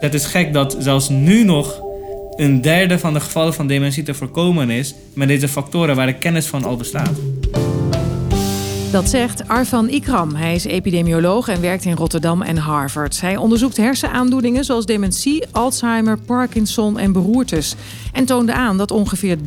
Het is gek dat zelfs nu nog een derde van de gevallen van dementie te voorkomen is met deze factoren waar de kennis van al bestaat. Dat zegt Arfan Ikram. Hij is epidemioloog en werkt in Rotterdam en Harvard. Hij onderzoekt hersenaandoeningen zoals dementie, Alzheimer, Parkinson en beroertes. En toonde aan dat ongeveer 30%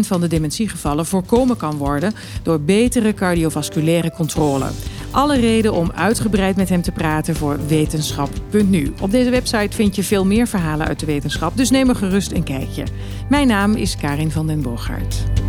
van de dementiegevallen voorkomen kan worden door betere cardiovasculaire controle. Alle reden om uitgebreid met hem te praten voor wetenschap.nu. Op deze website vind je veel meer verhalen uit de wetenschap, dus neem er gerust een kijkje. Mijn naam is Karin van den Bogaert.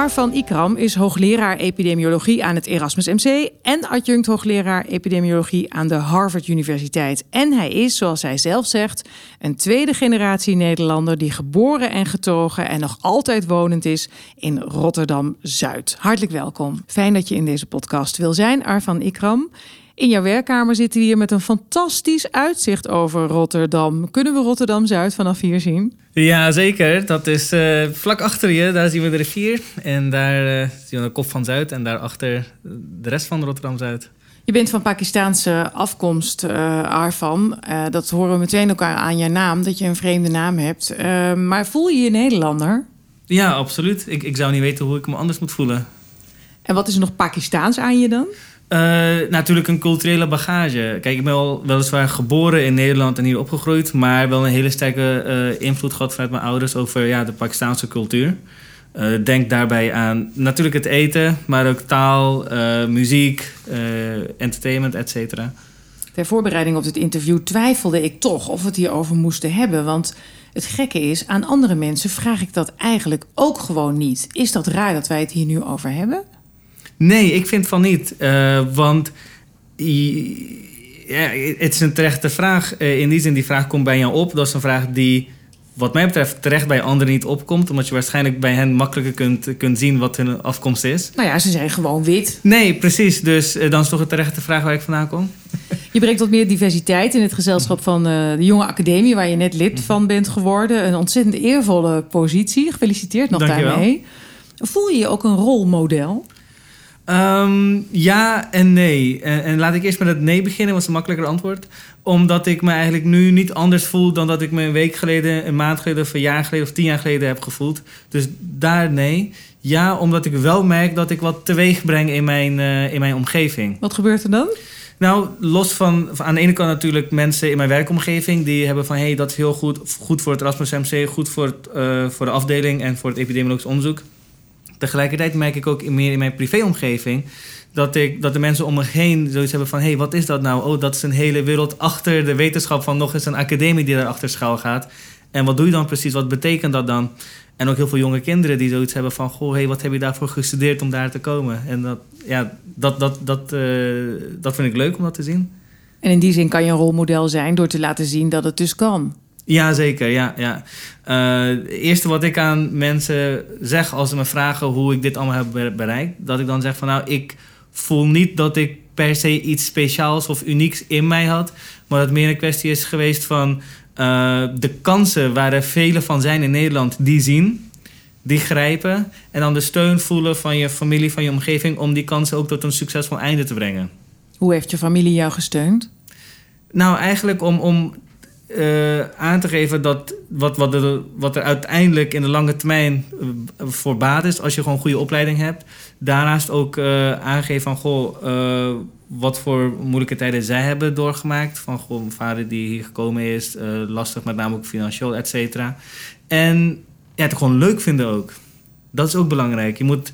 Arfan Ikram is hoogleraar epidemiologie aan het Erasmus MC en adjunct hoogleraar epidemiologie aan de Harvard Universiteit. En hij is, zoals hij zelf zegt, een tweede generatie Nederlander die geboren en getogen en nog altijd wonend is in Rotterdam Zuid. Hartelijk welkom. Fijn dat je in deze podcast wil zijn, Arfan Ikram. In jouw werkkamer zitten we hier met een fantastisch uitzicht over Rotterdam. Kunnen we Rotterdam Zuid vanaf hier zien? Ja, zeker. Dat is uh, vlak achter je. Daar zien we de rivier. En daar uh, zien we de kop van Zuid. En daarachter de rest van Rotterdam Zuid. Je bent van Pakistaanse afkomst, uh, Arfan. dat horen we meteen ook aan je naam, dat je een vreemde naam hebt. maar voel je je Nederlander? Ja, absoluut. Ik, ik zou niet weten hoe ik me anders moet voelen. En wat is er nog Pakistaans aan je dan? Uh, natuurlijk een culturele bagage. Kijk, ik ben wel weliswaar geboren in Nederland en hier opgegroeid, maar wel een hele sterke uh, invloed gehad vanuit mijn ouders over ja, de Pakistaanse cultuur. Uh, denk daarbij aan natuurlijk het eten, maar ook taal, muziek, entertainment, et cetera. Ter voorbereiding op dit interview twijfelde ik toch of we het hierover moesten hebben. Want het gekke is, aan andere mensen vraag ik dat eigenlijk ook gewoon niet. Is dat raar dat wij het hier nu over hebben? Nee, ik vind van niet. Uh, want ja, het is een terechte vraag. Uh, in die zin, die vraag komt bij jou op. Dat is een vraag die, wat mij betreft, terecht bij anderen niet opkomt. Omdat je waarschijnlijk bij hen makkelijker kunt, kunt zien wat hun afkomst is. Nou ja, ze zijn gewoon wit. Nee, precies. Dus uh, dan is toch een terechte vraag waar ik vandaan kom. Je brengt wat meer diversiteit in het gezelschap van de Jonge Academie, waar je net lid mhm. van bent geworden. Een ontzettend eervolle positie. Gefeliciteerd nog daarmee. Voel je je ook een rolmodel? Um, ja en nee. En, en, laat ik eerst met het nee beginnen, was een makkelijker antwoord. Omdat ik me eigenlijk nu niet anders voel dan dat ik me een week geleden, een maand geleden, of een jaar geleden of tien jaar geleden heb gevoeld. Dus daar nee. Ja, omdat ik wel merk dat ik wat teweeg breng in mijn, uh, in mijn omgeving. Wat gebeurt er dan? Nou, los van, van, aan de ene kant natuurlijk mensen in mijn werkomgeving die hebben van hé, hey, dat is heel goed, goed voor het Erasmus MC, goed voor, het, uh, voor de afdeling en voor het epidemiologisch onderzoek. Tegelijkertijd merk ik ook meer in mijn privéomgeving dat, ik, dat de mensen om me heen zoiets hebben van... hé, hey, wat is dat nou? Oh, dat is een hele wereld achter de wetenschap van nog eens een academie die daar achter schuil gaat. En wat doe je dan precies? Wat betekent dat dan? En ook heel veel jonge kinderen die zoiets hebben van... goh, hey, wat heb je daarvoor gestudeerd om daar te komen? En dat, ja, dat, dat, dat, uh, dat vind ik leuk om dat te zien. En in die zin kan je een rolmodel zijn door te laten zien dat het dus kan. Ja, zeker. Ja, ja. Uh, het eerste wat ik aan mensen zeg als ze me vragen hoe ik dit allemaal heb bereikt, dat ik dan zeg van nou, ik voel niet dat ik per se iets speciaals of unieks in mij had, maar dat meer een kwestie is geweest van uh, de kansen waar er vele van zijn in Nederland, die zien, die grijpen en dan de steun voelen van je familie, van je omgeving om die kansen ook tot een succesvol einde te brengen. Hoe heeft je familie jou gesteund? Nou, eigenlijk om, om uh, aan te geven dat wat, wat, er, wat er uiteindelijk in de lange termijn uh, voor baat is, als je gewoon goede opleiding hebt. Daarnaast ook uh, aangeven van goh, wat voor moeilijke tijden zij hebben doorgemaakt. Van goh, mijn vader die hier gekomen is, lastig met name ook financieel, et cetera. En ja, het gewoon leuk vinden ook. Dat is ook belangrijk. Je moet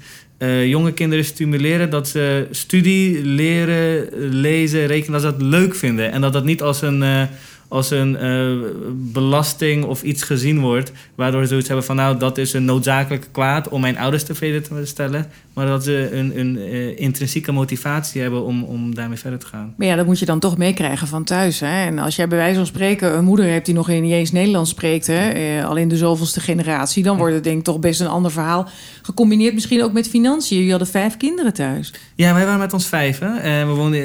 jonge kinderen stimuleren dat ze studie, leren, lezen, rekenen, dat ze dat leuk vinden. En dat dat niet als een als een uh, belasting of iets gezien wordt, waardoor ze zoiets hebben van nou dat is een noodzakelijke kwaad om mijn ouders tevreden te stellen, maar dat ze een, een uh, intrinsieke motivatie hebben om, om daarmee verder te gaan. Maar ja, dat moet je dan toch meekrijgen van thuis. Hè? En als jij bij wijze van spreken een moeder hebt die nog niet eens Nederlands spreekt, hè, uh, al in de zoveelste generatie, dan wordt het denk ik toch best een ander verhaal. Gecombineerd misschien ook met financiën. Je hadden vijf kinderen thuis. Ja, wij waren met ons vijven. en we woonden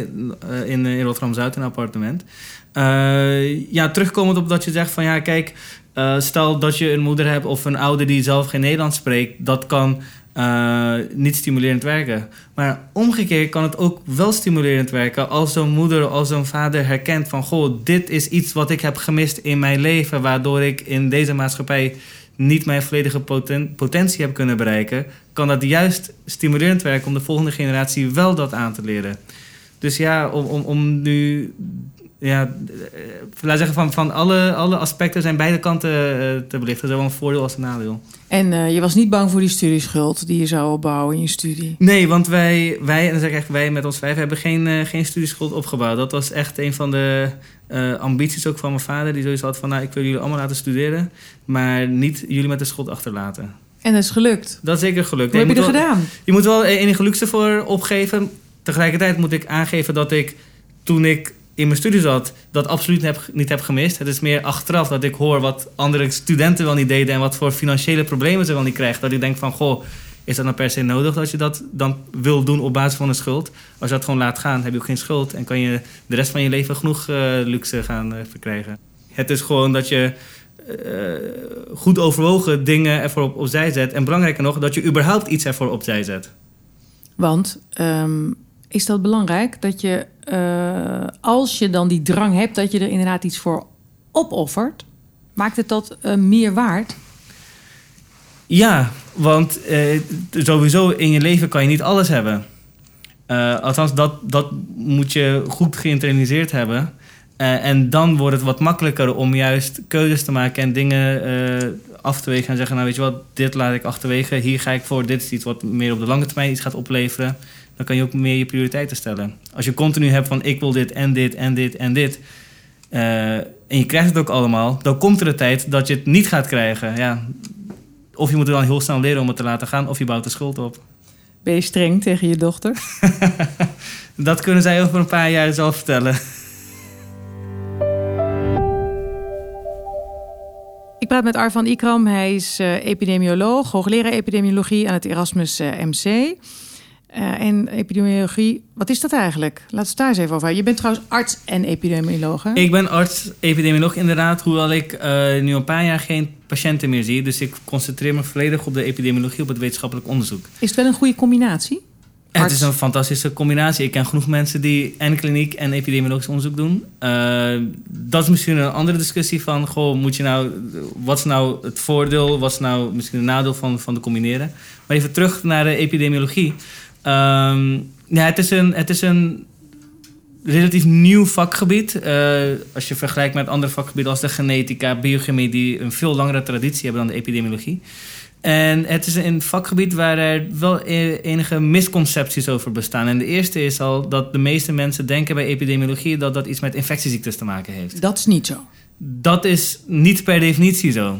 in, in Rotterdam-Zuid in een appartement. Uh, ja, terugkomend op dat je zegt van ja, kijk, uh, stel dat je een moeder hebt of een ouder die zelf geen Nederlands spreekt, dat kan eh, niet stimulerend werken. Maar omgekeerd kan het ook wel stimulerend werken als zo'n moeder, als zo'n vader herkent van goh, dit is iets wat ik heb gemist in mijn leven, waardoor ik in deze maatschappij niet mijn volledige potentie heb kunnen bereiken, kan dat juist stimulerend werken om de volgende generatie wel dat aan te leren. Dus ja, om, om, om nu ja, eh, laat zeggen van, van alle, alle aspecten zijn beide kanten uh, te belichten. Zowel een voordeel als een nadeel. En uh, je was niet bang voor die studieschuld die je zou opbouwen in je studie? Nee, want wij, wij en dan zeg ik echt wij met ons vijf, hebben geen, uh, geen studieschuld opgebouwd. Dat was echt een van de ambities ook van mijn vader. Die sowieso had van, nou, ik wil jullie allemaal laten studeren, maar niet jullie met de schuld achterlaten. En dat is gelukt? Dat is zeker gelukt. Hoe heb je, dat gedaan? Je moet wel enige luxe voor opgeven. Tegelijkertijd moet ik aangeven dat ik toen ik in mijn studie zat, dat absoluut heb, niet heb gemist. Het is meer achteraf dat ik hoor wat andere studenten wel niet deden en wat voor financiële problemen ze wel niet krijgen. Dat ik denk van, goh, is dat nou per se nodig dat je dat dan wil doen op basis van een schuld? Als je dat gewoon laat gaan, heb je ook geen schuld en kan je de rest van je leven genoeg uh, luxe gaan uh, verkrijgen. Het is gewoon dat je uh, goed overwogen dingen ervoor op, opzij zet. En belangrijker nog, dat je überhaupt iets ervoor opzij zet. Want um, is dat belangrijk dat je, uh, als je dan die drang hebt, dat je er inderdaad iets voor opoffert? Maakt het dat uh, meer waard? Ja, want uh, sowieso in je leven kan je niet alles hebben. althans, dat, dat moet je goed geïnternaliseerd hebben. en dan wordt het wat makkelijker om juist keuzes te maken en dingen af te wegen en zeggen: Nou, weet je wat, dit laat ik achterwege, hier ga ik voor, dit is iets wat meer op de lange termijn iets gaat opleveren dan kan je ook meer je prioriteiten stellen. Als je continu hebt van ik wil dit en dit en dit en dit. Uh, en je krijgt het ook allemaal, dan komt er een tijd dat je het niet gaat krijgen. Ja, of je moet er dan heel snel leren om het te laten gaan, of je bouwt de schuld op. Ben je streng tegen je dochter? dat kunnen zij over een paar jaar zelf vertellen. Ik praat met Arvan Ikram. Hij is uh, epidemioloog, hoogleraar epidemiologie aan het Erasmus uh, MC. Uh, en epidemiologie, wat is dat eigenlijk? Laat het daar eens even over. Je bent trouwens arts en epidemioloog, hè? Ik ben arts, epidemioloog inderdaad, hoewel ik uh, nu een paar jaar geen patiënten meer zie. Dus ik concentreer me volledig op de epidemiologie, op het wetenschappelijk onderzoek. Is het wel een goede combinatie? Het is een fantastische combinatie. Ik ken genoeg mensen die en kliniek en epidemiologisch onderzoek doen. Uh, dat is misschien een andere discussie van... Goh, moet je nou, wat is nou het voordeel? Wat is nou misschien een nadeel van, van de combineren? Maar even terug naar de epidemiologie. Um, ja, het is een, het is een relatief nieuw vakgebied. Uh, als je vergelijkt met andere vakgebieden als de genetica, biochemie, die een veel langere traditie hebben dan de epidemiologie. En het is een vakgebied waar er wel e-, enige misconcepties over bestaan. En de eerste is al dat de meeste mensen denken bij epidemiologie dat dat iets met infectieziektes te maken heeft. Dat is niet zo. Dat is niet per definitie zo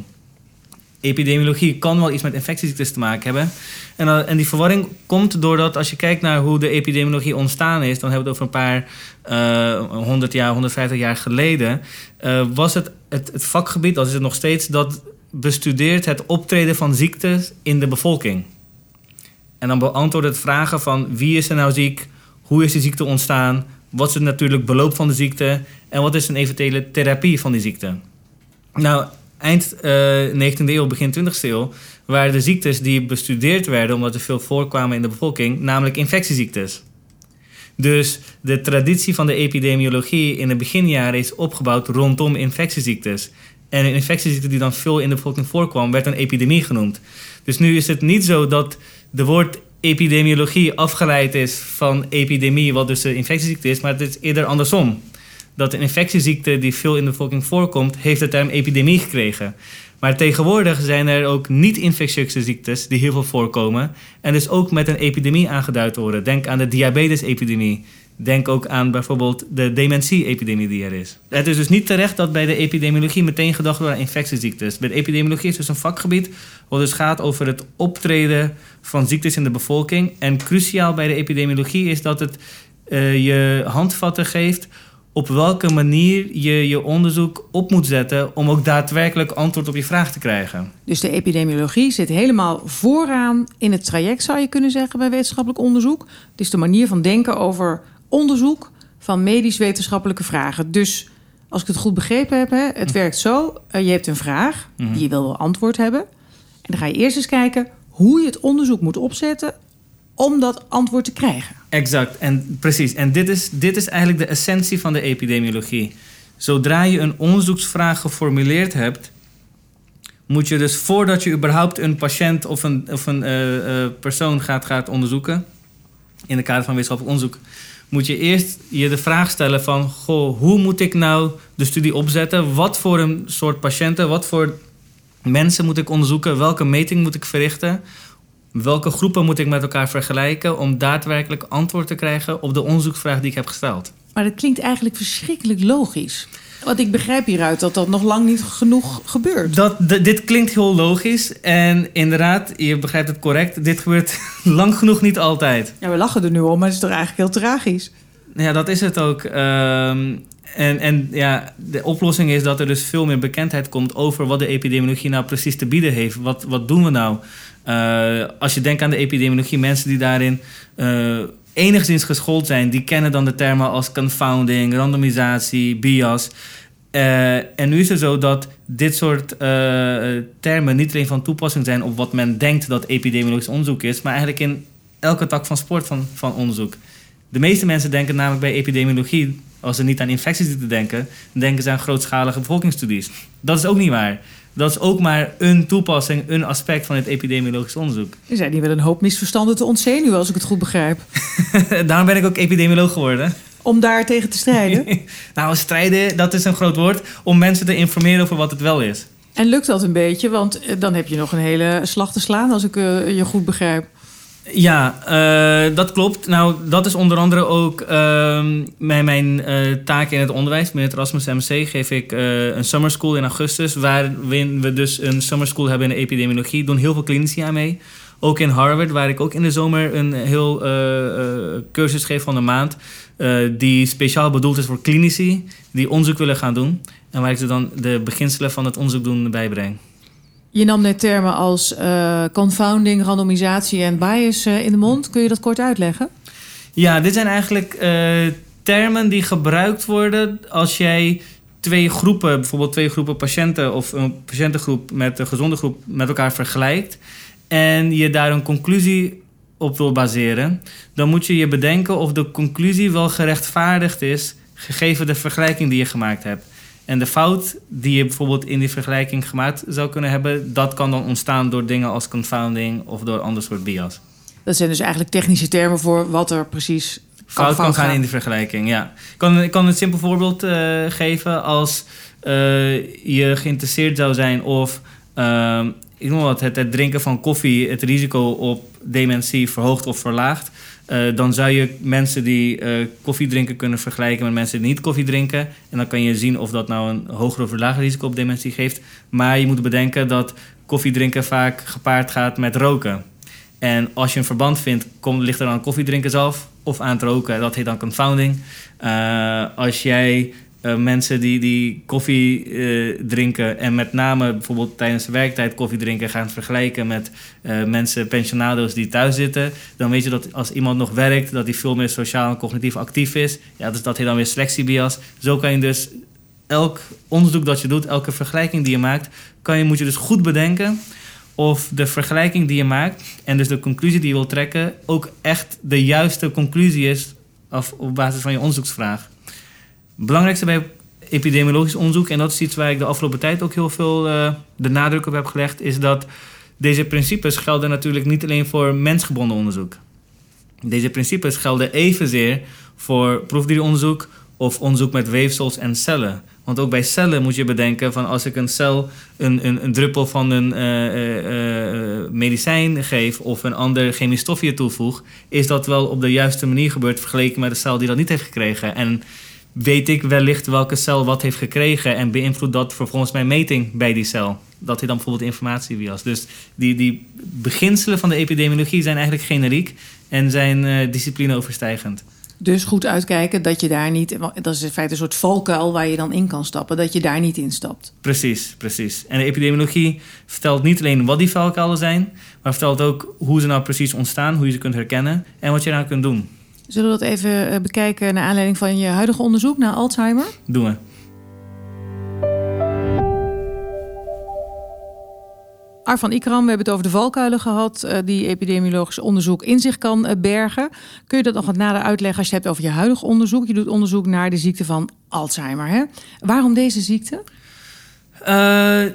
epidemiologie kan wel iets met infectieziektes te maken hebben. En, uh, en die verwarring komt doordat als je kijkt naar hoe de epidemiologie ontstaan is, dan hebben we het over een paar uh, 100 jaar, 150 jaar geleden, uh, was het, het, het vakgebied, dat is het nog steeds, dat bestudeert het optreden van ziektes in de bevolking. En dan beantwoordt het vragen van wie is er nou ziek, hoe is de ziekte ontstaan, wat is het natuurlijk beloop van de ziekte en wat is een eventuele therapie van die ziekte. Nou, eind uh, eh, 19e eeuw, begin 20e eeuw, waren de ziektes die bestudeerd werden, omdat er veel voorkwamen in de bevolking, namelijk infectieziektes. Dus de traditie van de epidemiologie in de beginjaren is opgebouwd rondom infectieziektes. En een infectieziekte die dan veel in de bevolking voorkwam, werd een epidemie genoemd. Dus nu is het niet zo dat de woord epidemiologie afgeleid is van epidemie, wat dus de infectieziekte is, maar het is eerder andersom dat een infectieziekte die veel in de bevolking voorkomt, heeft de term epidemie gekregen. Maar tegenwoordig zijn er ook niet-infectieuze ziektes die heel veel voorkomen. En dus ook met een epidemie aangeduid worden. Denk aan de diabetesepidemie. Denk ook aan bijvoorbeeld de dementie-epidemie die er is. Het is dus niet terecht dat bij de epidemiologie meteen gedacht wordt aan infectieziektes. Bij de epidemiologie is dus een vakgebied wat dus gaat over het optreden van ziektes in de bevolking. En cruciaal bij de epidemiologie is dat het uh, je handvatten geeft op welke manier je je onderzoek op moet zetten om ook daadwerkelijk antwoord op je vraag te krijgen. Dus de epidemiologie zit helemaal vooraan in het traject, zou je kunnen zeggen, bij wetenschappelijk onderzoek. Het is de manier van denken over onderzoek van medisch-wetenschappelijke vragen. Dus als ik het goed begrepen heb, hè, het hm. werkt zo: uh, je hebt een vraag, -hmm. die je wil antwoord hebben. En dan ga je eerst eens kijken hoe je het onderzoek moet opzetten om dat antwoord te krijgen. Exact, en precies. En dit is, dit is eigenlijk de essentie van de epidemiologie. Zodra je een onderzoeksvraag geformuleerd hebt, moet je dus voordat je überhaupt een patiënt of een, of een uh, persoon gaat, gaat onderzoeken, in de kader van wetenschappelijk onderzoek, moet je eerst je de vraag stellen van, goh, hoe moet ik nou de studie opzetten? Wat voor een soort patiënten, wat voor mensen moet ik onderzoeken? Welke meting moet ik verrichten? Welke groepen moet ik met elkaar vergelijken om daadwerkelijk antwoord te krijgen op de onderzoeksvraag die ik heb gesteld? Maar dat klinkt eigenlijk verschrikkelijk logisch. Want ik begrijp hieruit dat dat nog lang niet genoeg gebeurt. Dat, dit klinkt heel logisch. En inderdaad, je begrijpt het correct. Dit gebeurt lang genoeg niet altijd. Ja, we lachen er nu om, maar het is toch eigenlijk heel tragisch. Ja, dat is het ook. Ehm, en, en ja, de oplossing is dat er dus veel meer bekendheid komt over wat de epidemiologie nou precies te bieden heeft. Wat, wat doen we nou? Uh, als je denkt aan de epidemiologie, mensen die daarin uh, enigszins geschoold zijn, die kennen dan de termen als confounding, randomisatie, bias. Uh, en nu is het zo dat dit soort termen niet alleen van toepassing zijn op wat men denkt dat epidemiologisch onderzoek is, maar eigenlijk in elke tak van sport van, van onderzoek. De meeste mensen denken namelijk bij epidemiologie, als ze niet aan infecties zitten denken, denken ze aan grootschalige bevolkingsstudies. Dat is ook niet waar. Dat is ook maar een toepassing, een aspect van het epidemiologisch onderzoek. Er zijn hier wel een hoop misverstanden te ontzenuwen, als ik het goed begrijp. Daarom ben ik ook epidemioloog geworden. Om daar tegen te strijden? nou, strijden, dat is een groot woord. Om mensen te informeren over wat het wel is. En lukt dat een beetje? Want eh, dan heb je nog een hele slag te slaan, als ik uh, je goed begrijp. Ja, uh, dat klopt. Nou, dat is onder andere ook uh, mijn, mijn uh, taak in het onderwijs. Met het Erasmus MC geef ik uh, een summer school in augustus... waarin we dus een summer school hebben in de epidemiologie. doen heel veel klinici aan mee. Ook in Harvard, waar ik ook in de zomer een heel cursus geef van een maand... die speciaal bedoeld is voor klinici die onderzoek willen gaan doen... en waar ik ze dan de beginselen van het onderzoek doen bijbreng. Je nam net termen als uh, confounding, randomisatie en bias uh, in de mond. Kun je dat kort uitleggen? Ja, dit zijn eigenlijk uh, termen die gebruikt worden als jij twee groepen, bijvoorbeeld twee groepen patiënten of een patiëntengroep met een gezonde groep met elkaar vergelijkt en je daar een conclusie op wil baseren, dan moet je je bedenken of de conclusie wel gerechtvaardigd is gegeven de vergelijking die je gemaakt hebt. En de fout die je bijvoorbeeld in die vergelijking gemaakt zou kunnen hebben, dat kan dan ontstaan door dingen als confounding of door ander soort bias. Dat zijn dus eigenlijk technische termen voor wat er precies kan fout kan gaan, in die vergelijking. Ja. Ik kan, ik kan een simpel voorbeeld uh, geven als uh, je geïnteresseerd zou zijn of uh, ik noem wat, het, het drinken van koffie het risico op dementie verhoogt of verlaagt. Uh, dan zou je mensen die uh, koffie drinken kunnen vergelijken met mensen die niet koffie drinken. En dan kan je zien of dat nou een hoger of lager risico op dementie geeft. Maar je moet bedenken dat koffie drinken vaak gepaard gaat met roken. En als je een verband vindt, komt, ligt er aan koffiedrinken zelf of aan het roken. Dat heet dan confounding. Uh, als jij uh, mensen die, die koffie uh, drinken en met name bijvoorbeeld tijdens de werktijd koffie drinken gaan vergelijken met uh, mensen, pensionado's die thuis zitten, dan weet je dat als iemand nog werkt, dat hij veel meer sociaal en cognitief actief is. Ja, dus dat heet dan weer selectiebias. Zo kan je dus elk onderzoek dat je doet, elke vergelijking die je maakt, kan je, moet je dus goed bedenken of de vergelijking die je maakt en dus de conclusie die je wil trekken ook echt de juiste conclusie is of op basis van je onderzoeksvraag belangrijkste bij epidemiologisch onderzoek, en dat is iets waar ik de afgelopen tijd ook heel veel uh, de nadruk op heb gelegd, is dat deze principes gelden natuurlijk niet alleen voor mensgebonden onderzoek. Deze principes gelden evenzeer voor proefdieronderzoek of onderzoek met weefsels en cellen. Want ook bij cellen moet je bedenken van als ik een cel een, een, een druppel van een uh, uh, medicijn geef of een ander chemisch stofje toevoeg, is dat wel op de juiste manier gebeurd vergeleken met de cel die dat niet heeft gekregen. En weet ik wellicht welke cel wat heeft gekregen en beïnvloedt dat vervolgens mijn meting bij die cel. Dat hij dan bijvoorbeeld informatiebias. Dus die, die beginselen van de epidemiologie zijn eigenlijk generiek en zijn uh, discipline overstijgend. Dus goed uitkijken dat je daar niet, dat is in feite een soort valkuil waar je dan in kan stappen, dat je daar niet in stapt. Precies, precies. En de epidemiologie vertelt niet alleen wat die valkuilen zijn, maar vertelt ook hoe ze nou precies ontstaan, hoe je ze kunt herkennen en wat je eraan kunt doen. Zullen we dat even eh, bekijken naar aanleiding van je huidige onderzoek naar Alzheimer? Doen we. Arvan Ikram, we hebben het over de valkuilen gehad... Uh, die epidemiologisch onderzoek in zich kan uh, bergen. Kun je dat nog wat nader uitleggen als je het hebt over je huidig onderzoek? Je doet onderzoek naar de ziekte van Alzheimer. Hè? Waarom deze ziekte? Uh,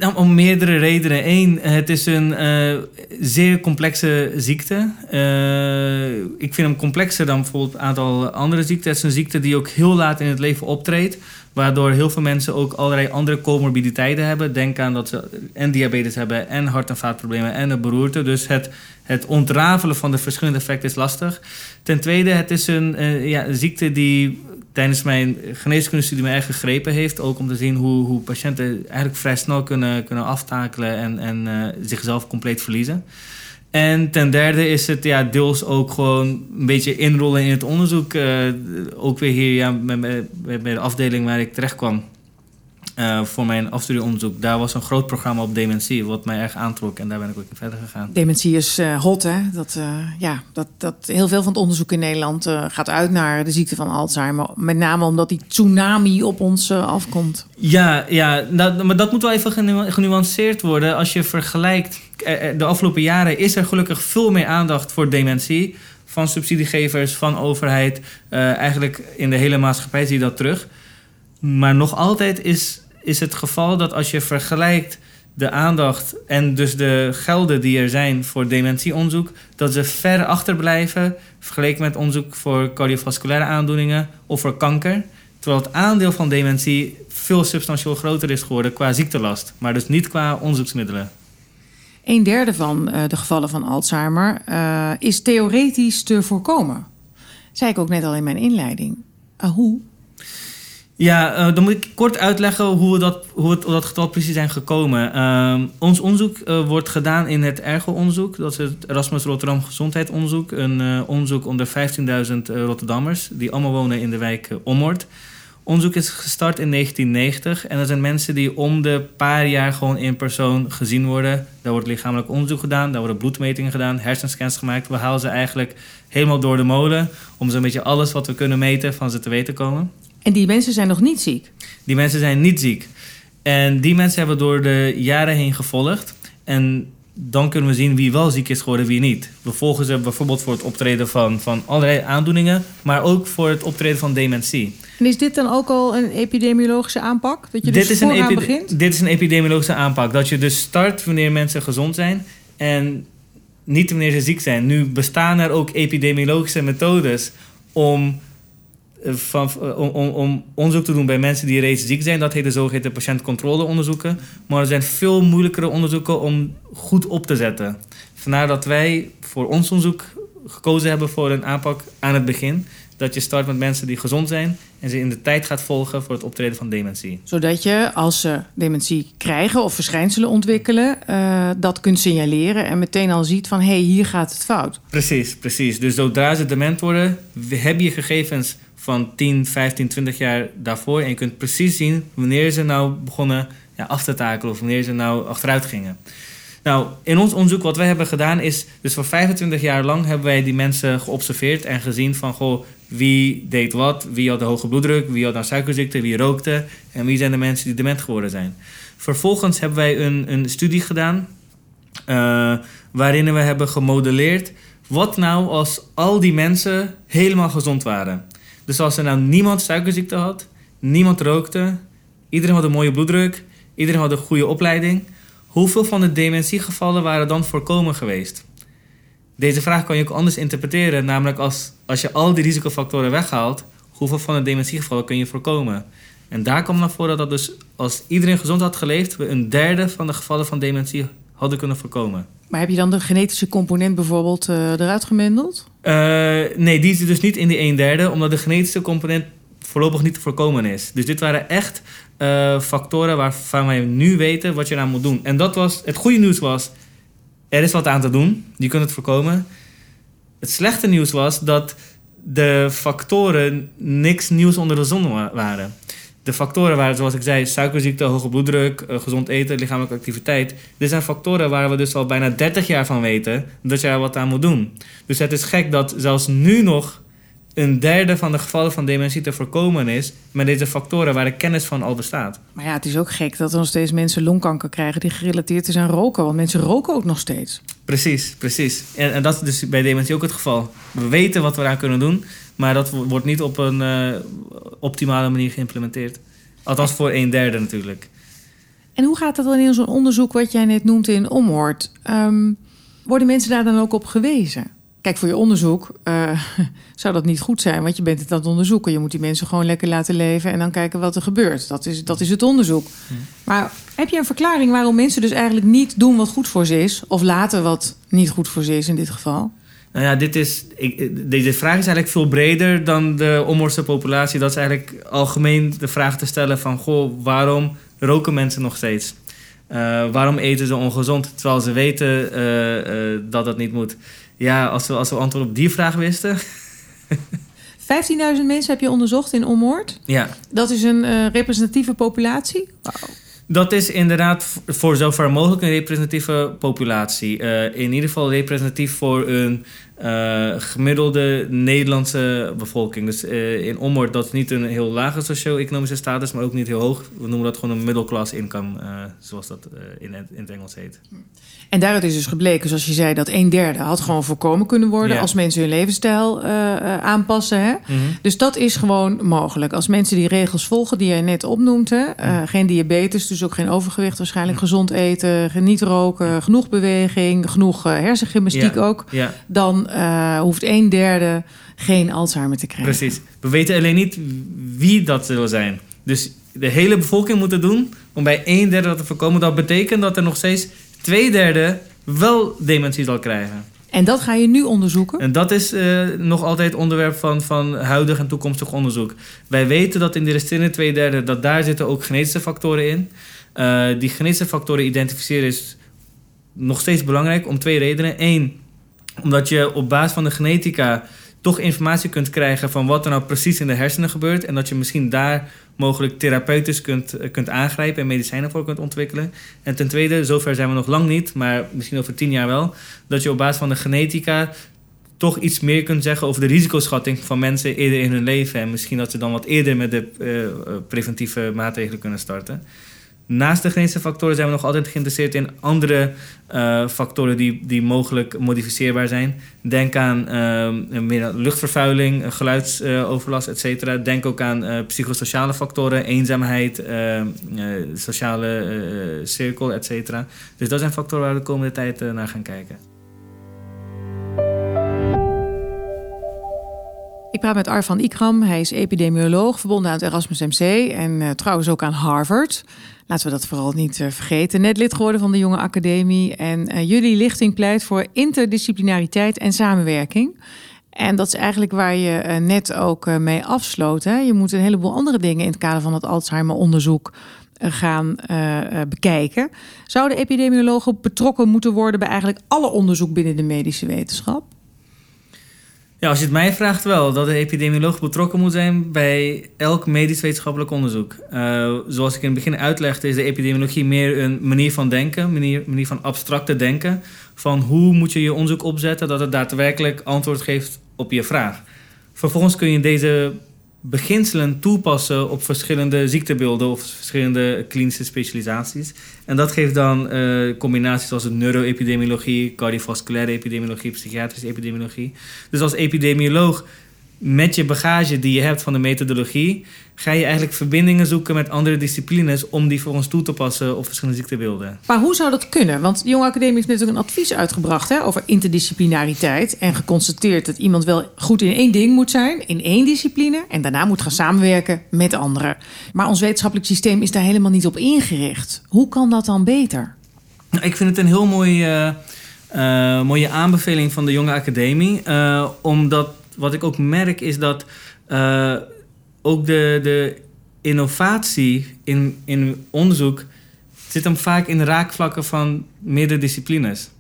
nou, om meerdere redenen. Eén, het is een uh, zeer complexe ziekte. Uh, ik vind hem complexer dan bijvoorbeeld een aantal andere ziekten. Het is een ziekte die ook heel laat in het leven optreedt. Waardoor heel veel mensen ook allerlei andere comorbiditeiten hebben. Denk aan dat ze en diabetes hebben en hart- en vaatproblemen en een beroerte. Dus het, het ontrafelen van de verschillende effecten is lastig. Ten tweede, het is een, ja, ziekte die tijdens mijn geneeskundestudie me erg gegrepen heeft. Ook om te zien hoe, hoe patiënten eigenlijk vrij snel kunnen, kunnen aftakelen en, en uh, zichzelf compleet verliezen. En ten derde is het ja, deels ook gewoon een beetje inrollen in het onderzoek. Uh, ook weer hier ja, met, met, de afdeling waar ik terecht kwam. Uh, voor mijn afstudieonderzoek. Daar was een groot programma op dementie, wat mij erg aantrok. En daar ben ik ook in verder gegaan. Dementie is uh, hot, hè? Dat, uh, ja, dat, dat heel veel van het onderzoek in Nederland gaat uit naar de ziekte van Alzheimer. Met name omdat die tsunami op ons afkomt. Ja, ja nou, maar dat moet wel even genu genuanceerd worden. Als je vergelijkt, de afgelopen jaren is er gelukkig veel meer aandacht voor dementie. Van subsidiegevers, van overheid. eigenlijk in de hele maatschappij zie je dat terug. Maar nog altijd is, is het geval dat als je vergelijkt de aandacht en dus de gelden die er zijn voor dementieonderzoek, dat ze ver achterblijven vergeleken met onderzoek voor cardiovasculaire aandoeningen of voor kanker. Terwijl het aandeel van dementie veel substantieel groter is geworden qua ziektelast, maar dus niet qua onderzoeksmiddelen. Een derde van uh, de gevallen van Alzheimer uh, is theoretisch te voorkomen. Zei ik ook net al in mijn inleiding. Uh, hoe? Ja, uh, dan moet ik kort uitleggen hoe we dat, hoe dat getal precies zijn gekomen. Uh, ons onderzoek uh, wordt gedaan in het ERGO-onderzoek. Dat is het Erasmus Rotterdam Gezondheidsonderzoek. Een uh, onderzoek onder 15.000 Rotterdammers die allemaal wonen in de wijk Ommoord. Onderzoek is gestart in 1990 en dat zijn mensen die om de paar jaar gewoon in persoon gezien worden. Daar wordt lichamelijk onderzoek gedaan, daar worden bloedmetingen gedaan, hersenscans gemaakt. We halen ze eigenlijk helemaal door de molen om zo'n beetje alles wat we kunnen meten van ze te weten komen. En die mensen zijn nog niet ziek? Die mensen zijn niet ziek. En die mensen hebben door de jaren heen gevolgd. En dan kunnen we zien wie wel ziek is geworden, wie niet. We volgen ze bijvoorbeeld voor het optreden van, van allerlei aandoeningen, maar ook voor het optreden van dementie. En is dit dan ook al een epidemiologische aanpak? Dat je dus is een begint? Dit is een epidemiologische aanpak. Dat je dus start wanneer mensen gezond zijn en niet wanneer ze ziek zijn. Nu bestaan er ook epidemiologische methodes om van, eh, om, om, om, onderzoek te doen bij mensen die reeds ziek zijn. Dat heet de zogeheten patiëntcontroleonderzoeken. Maar er zijn veel moeilijkere onderzoeken om goed op te zetten. Vandaar dat wij voor ons onderzoek gekozen hebben voor een aanpak aan het begin. Dat je start met mensen die gezond zijn en ze in de tijd gaat volgen voor het optreden van dementie. Zodat je, als ze dementie krijgen of verschijnselen ontwikkelen, uh, dat kunt signaleren en meteen al ziet van hé, hey, hier gaat het fout. Precies, precies. Dus zodra ze dement worden, heb je gegevens van 10, 15, 20 jaar daarvoor. En je kunt precies zien wanneer ze nou begonnen ja, af te takelen of wanneer ze nou achteruit gingen. Nou, in ons onderzoek wat wij hebben gedaan is, dus voor 25 jaar lang hebben wij die mensen geobserveerd en gezien van, goh, wie deed wat, wie had de hoge bloeddruk, wie had nou suikerziekte, wie rookte en wie zijn de mensen die dement geworden zijn. Vervolgens hebben wij een, een studie gedaan uh, waarin we hebben gemodelleerd wat nou als al die mensen helemaal gezond waren. Dus als er nou niemand suikerziekte had, niemand rookte, iedereen had een mooie bloeddruk, iedereen had een goede opleiding, hoeveel van de dementiegevallen waren dan voorkomen geweest? Deze vraag kan je ook anders interpreteren, namelijk als, als je al die risicofactoren weghaalt, hoeveel van de dementiegevallen kun je voorkomen? En daar komt naar voren dat dus als iedereen gezond had geleefd, we een derde van de gevallen van dementie hadden kunnen voorkomen. Maar heb je dan de genetische component bijvoorbeeld uh, eruit gemendeld? Uh, nee, die zit dus niet in die een derde, omdat de genetische component voorlopig niet te voorkomen is. Dus dit waren echt uh, factoren waarvan wij nu weten wat je eraan moet doen. En dat was, het goede nieuws was, er is wat aan te doen. Je kunt het voorkomen. Het slechte nieuws was dat de factoren niks nieuws onder de zon waren de factoren waren, zoals ik zei, suikerziekte, hoge bloeddruk, uh, gezond eten, lichamelijke activiteit. Dit zijn factoren waar we dus al bijna 30 jaar van weten dat je er wat aan moet doen. Dus het is gek dat zelfs nu nog een derde van de gevallen van dementie te voorkomen is met deze factoren waar de kennis van al bestaat. Maar ja, het is ook gek dat er nog steeds mensen longkanker krijgen die gerelateerd is aan roken. Want mensen roken ook nog steeds. Precies, precies. En, en dat is dus bij dementie ook het geval. We weten wat we eraan kunnen doen, maar dat wordt niet op een uh, optimale manier geïmplementeerd. Althans voor een derde natuurlijk. En hoe gaat dat dan in zo'n onderzoek wat jij net noemt in Omhoort? Um, worden mensen daar dan ook op gewezen? Kijk, voor je onderzoek uh, zou dat niet goed zijn, want je bent het aan het onderzoeken. Je moet die mensen gewoon lekker laten leven en dan kijken wat er gebeurt. Dat is, dat is het onderzoek. Maar heb je een verklaring waarom mensen dus eigenlijk niet doen wat goed voor ze is, of laten wat niet goed voor ze is in dit geval? Nou ja, dit is, ik, deze vraag is eigenlijk veel breder dan de Omorse populatie. Dat is eigenlijk algemeen de vraag te stellen van... goh, waarom roken mensen nog steeds? Uh, waarom eten ze ongezond terwijl ze weten uh, uh, dat dat niet moet? Ja, als we, als we antwoord op die vraag wisten. 15.000 mensen heb je onderzocht in Ommoord. Ja. Dat is een representatieve populatie? Wow. Dat is inderdaad voor zover mogelijk een representatieve populatie. Uh, in ieder geval representatief voor een uh, gemiddelde Nederlandse bevolking. Dus uh, in Ommoord, dat is niet een heel lage socio-economische status, maar ook niet heel hoog. We noemen dat gewoon een middle-class income, zoals dat in het, in, het, Engels heet. En daaruit is dus gebleken, zoals je zei, dat een derde had gewoon voorkomen kunnen worden ja. als mensen hun levensstijl aanpassen. Hè? Mm -hmm. Dus dat is gewoon mogelijk. Als mensen die regels volgen die jij net opnoemt, hè? geen diabetes, dus ook geen overgewicht, waarschijnlijk gezond eten, niet roken, genoeg beweging, genoeg hersengymnastiek ja. ook, ja. dan uh, hoeft een derde geen Alzheimer te krijgen. Precies. We weten alleen niet wie dat zal zijn. Dus de hele bevolking moet het doen om bij een derde dat te voorkomen. Dat betekent dat er nog steeds twee derde wel dementie zal krijgen. En dat ga je nu onderzoeken? En dat is uh, nog altijd onderwerp van, van huidig en toekomstig onderzoek. Wij weten dat in de resterende twee derde, dat daar zitten ook genetische factoren in. Uh, die genetische factoren identificeren is nog steeds belangrijk om twee redenen. Eén, omdat je op basis van de genetica toch informatie kunt krijgen van wat er nou precies in de hersenen gebeurt. En dat je misschien daar mogelijk therapeutisch kunt, kunt aangrijpen en medicijnen voor kunt ontwikkelen. En ten tweede, zover zijn we nog lang niet, maar misschien over tien jaar wel, dat je op basis van de genetica toch iets meer kunt zeggen over de risicoschatting van mensen eerder in hun leven. En misschien dat ze dan wat eerder met de uh, preventieve maatregelen kunnen starten. Naast de genetische factoren zijn we nog altijd geïnteresseerd in andere uh, factoren die, die mogelijk modificeerbaar zijn. Denk aan uh, meer luchtvervuiling, geluidsoverlast, et cetera. Denk ook aan psychosociale factoren, eenzaamheid, sociale cirkel, et cetera. Dus dat zijn factoren waar we de komende tijd naar gaan kijken. Ik praat met Arvan Ikram. Hij is epidemioloog, verbonden aan het Erasmus MC en trouwens ook aan Harvard. Laten we dat vooral niet uh, vergeten. Net lid geworden van de Jonge Academie. En uh, jullie lichting pleit voor interdisciplinariteit en samenwerking. En dat is eigenlijk waar je uh, net ook mee afsloot. Hè? Je moet een heleboel andere dingen in het kader van het Alzheimer-onderzoek gaan bekijken. Zouden epidemiologen betrokken moeten worden bij eigenlijk alle onderzoek binnen de medische wetenschap? Ja, als je het mij vraagt wel, dat de epidemioloog betrokken moet zijn bij elk medisch wetenschappelijk onderzoek. Uh, zoals ik in het begin uitlegde, is de epidemiologie meer een manier van denken, manier, manier van abstracte denken. Van hoe moet je je onderzoek opzetten dat het daadwerkelijk antwoord geeft op je vraag. Vervolgens kun je deze beginselen toepassen op verschillende ziektebeelden of verschillende klinische specialisaties. En dat geeft dan uh, combinaties zoals neuroepidemiologie, cardiovasculaire epidemiologie, psychiatrische epidemiologie. Dus als epidemioloog met je bagage die je hebt van de methodologie, ga je eigenlijk verbindingen zoeken met andere disciplines om die voor ons toe te passen op verschillende ziektebeelden. Maar hoe zou dat kunnen? Want de Jonge Academie heeft natuurlijk een advies uitgebracht hè, over interdisciplinariteit en geconstateerd dat iemand wel goed in één ding moet zijn, in één discipline, en daarna moet gaan samenwerken met anderen. Maar ons wetenschappelijk systeem is daar helemaal niet op ingericht. Hoe kan dat dan beter? Nou, ik vind het een heel mooi, uh, uh, mooie aanbeveling van de Jonge Academie, uh, omdat wat ik ook merk is dat uh, ook de, de innovatie in, in onderzoek zit hem vaak in raakvlakken van meerdere disciplines.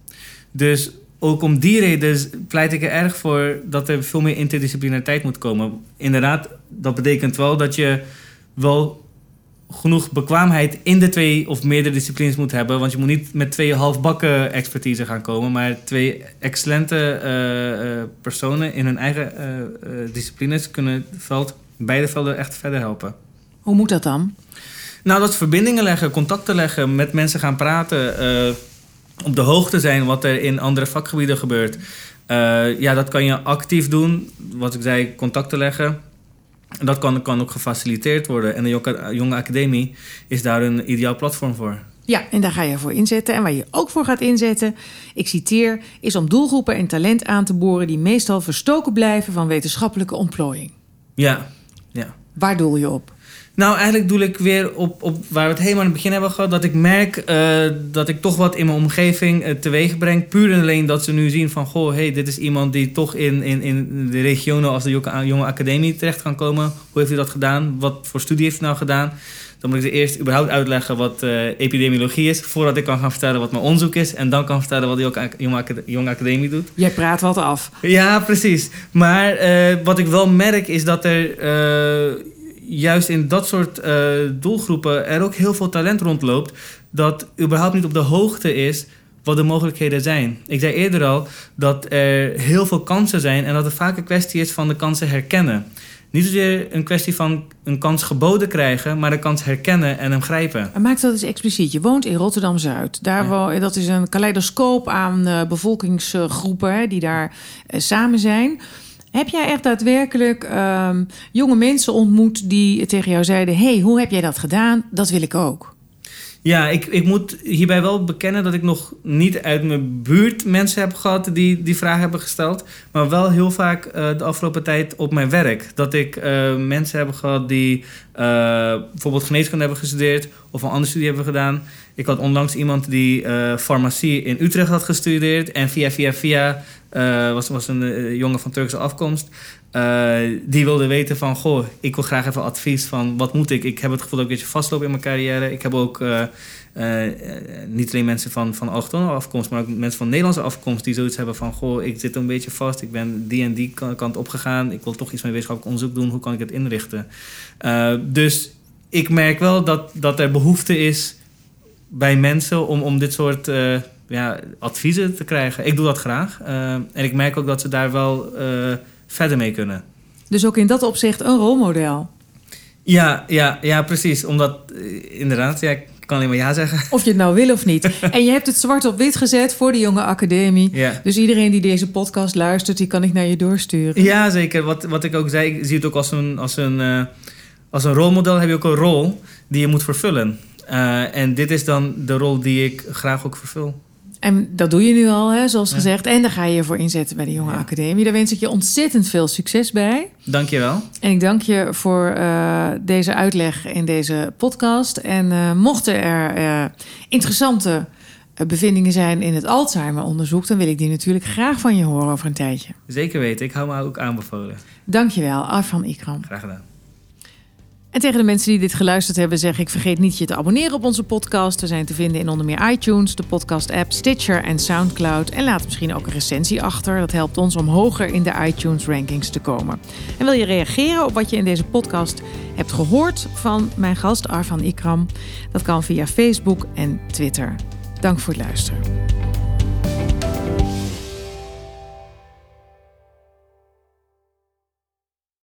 Dus ook om die reden pleit ik er erg voor dat er veel meer interdisciplinariteit moet komen. Inderdaad, dat betekent wel dat je wel genoeg bekwaamheid in de twee of meerdere disciplines moet hebben. Want je moet niet met twee halfbakken expertise gaan komen, maar twee excellente uh, personen in hun eigen uh, disciplines kunnen het veld, beide velden echt verder helpen. Hoe moet dat dan? Nou, dat verbindingen leggen, contacten leggen, met mensen gaan praten, op de hoogte zijn wat er in andere vakgebieden gebeurt. ja, dat kan je actief doen. Wat ik zei, contacten leggen dat kan, kan ook gefaciliteerd worden. En de Jonge Academie is daar een ideaal platform voor. Ja, en daar ga je voor inzetten. En waar je ook voor gaat inzetten, ik citeer, is om doelgroepen en talent aan te boren die meestal verstoken blijven van wetenschappelijke ontplooiing. Ja, ja. Waar doel je op? Nou, eigenlijk doe ik weer op, op waar we het helemaal aan het begin hebben gehad. Dat ik merk uh, dat ik toch wat in mijn omgeving uh, teweeg breng. Puur en alleen dat ze nu zien van... Goh, hey, dit is iemand die toch in, in, in de regionen als de jonge academie terecht kan komen. Hoe heeft hij dat gedaan? Wat voor studie heeft hij nou gedaan? Dan moet ik ze eerst überhaupt uitleggen wat uh, epidemiologie is... voordat ik kan gaan vertellen wat mijn onderzoek is... en dan kan vertellen wat de jonge, jonge academie doet. Jij praat wat af. Ja, precies. Maar wat ik wel merk is dat er juist in dat soort doelgroepen er ook heel veel talent rondloopt. dat überhaupt niet op de hoogte is wat de mogelijkheden zijn. Ik zei eerder al dat er heel veel kansen zijn en dat het vaak een kwestie is van de kansen herkennen. Niet zozeer een kwestie van een kans geboden krijgen, maar een kans herkennen en hem grijpen. maak dat eens expliciet. Je woont in Rotterdam Zuid. Daar dat is een kaleidoscoop aan uh, bevolkingsgroepen die daar uh, samen zijn. Heb jij echt daadwerkelijk ehm, jonge mensen ontmoet die tegen jou zeiden: hey, hoe heb jij dat gedaan? Dat wil ik ook. Ja, ik, ik moet hierbij wel bekennen dat ik nog niet uit mijn buurt mensen heb gehad die die vraag hebben gesteld. Maar wel heel vaak uh, de afgelopen tijd op mijn werk. Dat ik uh, mensen heb gehad die uh, bijvoorbeeld geneeskunde hebben gestudeerd of een andere studie hebben gedaan. Ik had onlangs iemand die farmacie in Utrecht had gestudeerd en via via via uh, was, was een uh, jongen van Turkse afkomst. Uh, die wilde weten van, goh, ik wil graag even advies van wat moet ik? Ik heb het gevoel dat ik een beetje vastloop in mijn carrière. Ik heb ook niet alleen mensen van, van afkomst, maar ook mensen van Nederlandse afkomst die zoiets hebben van, goh, ik zit een beetje vast. Ik ben die en die kant opgegaan. Ik wil toch iets met wetenschappelijk onderzoek doen. Hoe kan ik het inrichten? dus ik merk wel dat, dat er behoefte is bij mensen om, om dit soort ja, adviezen te krijgen. Ik doe dat graag. Uh, en ik merk ook dat ze daar wel uh, verder mee kunnen. Dus ook in dat opzicht een rolmodel. Ja, ja, ja precies. Omdat uh, inderdaad, ja, ik kan alleen maar ja zeggen. Of je het nou wil of niet. en je hebt het zwart op wit gezet voor de jonge academie. Ja. Dus iedereen die deze podcast luistert, die kan ik naar je doorsturen. Ja, zeker. Wat, wat ik ook zei, ik zie het ook als een, als een, als een rolmodel. Heb je ook een rol die je moet vervullen. en dit is dan de rol die ik graag ook vervul. En dat doe je nu al, hè, zoals gezegd. En daar ga je je voor inzetten bij de Jonge Academie. Daar wens ik je ontzettend veel succes bij. Dank je wel. En ik dank je voor uh, deze uitleg in deze podcast. En uh, mochten er uh, interessante bevindingen zijn in het Alzheimer-onderzoek... dan wil ik die natuurlijk graag van je horen over een tijdje. Zeker weten. Ik hou me ook aanbevolen. Dank je wel, Arfan Ikram. Graag gedaan. En tegen de mensen die dit geluisterd hebben, zeg ik: vergeet niet je te abonneren op onze podcast. We zijn te vinden in onder meer iTunes, de podcast-app, Stitcher en Soundcloud. En laat misschien ook een recensie achter. Dat helpt ons om hoger in de iTunes-rankings te komen. En wil je reageren op wat je in deze podcast hebt gehoord van mijn gast Arvan Ikram? Dat kan via Facebook en Twitter. Dank voor het luisteren.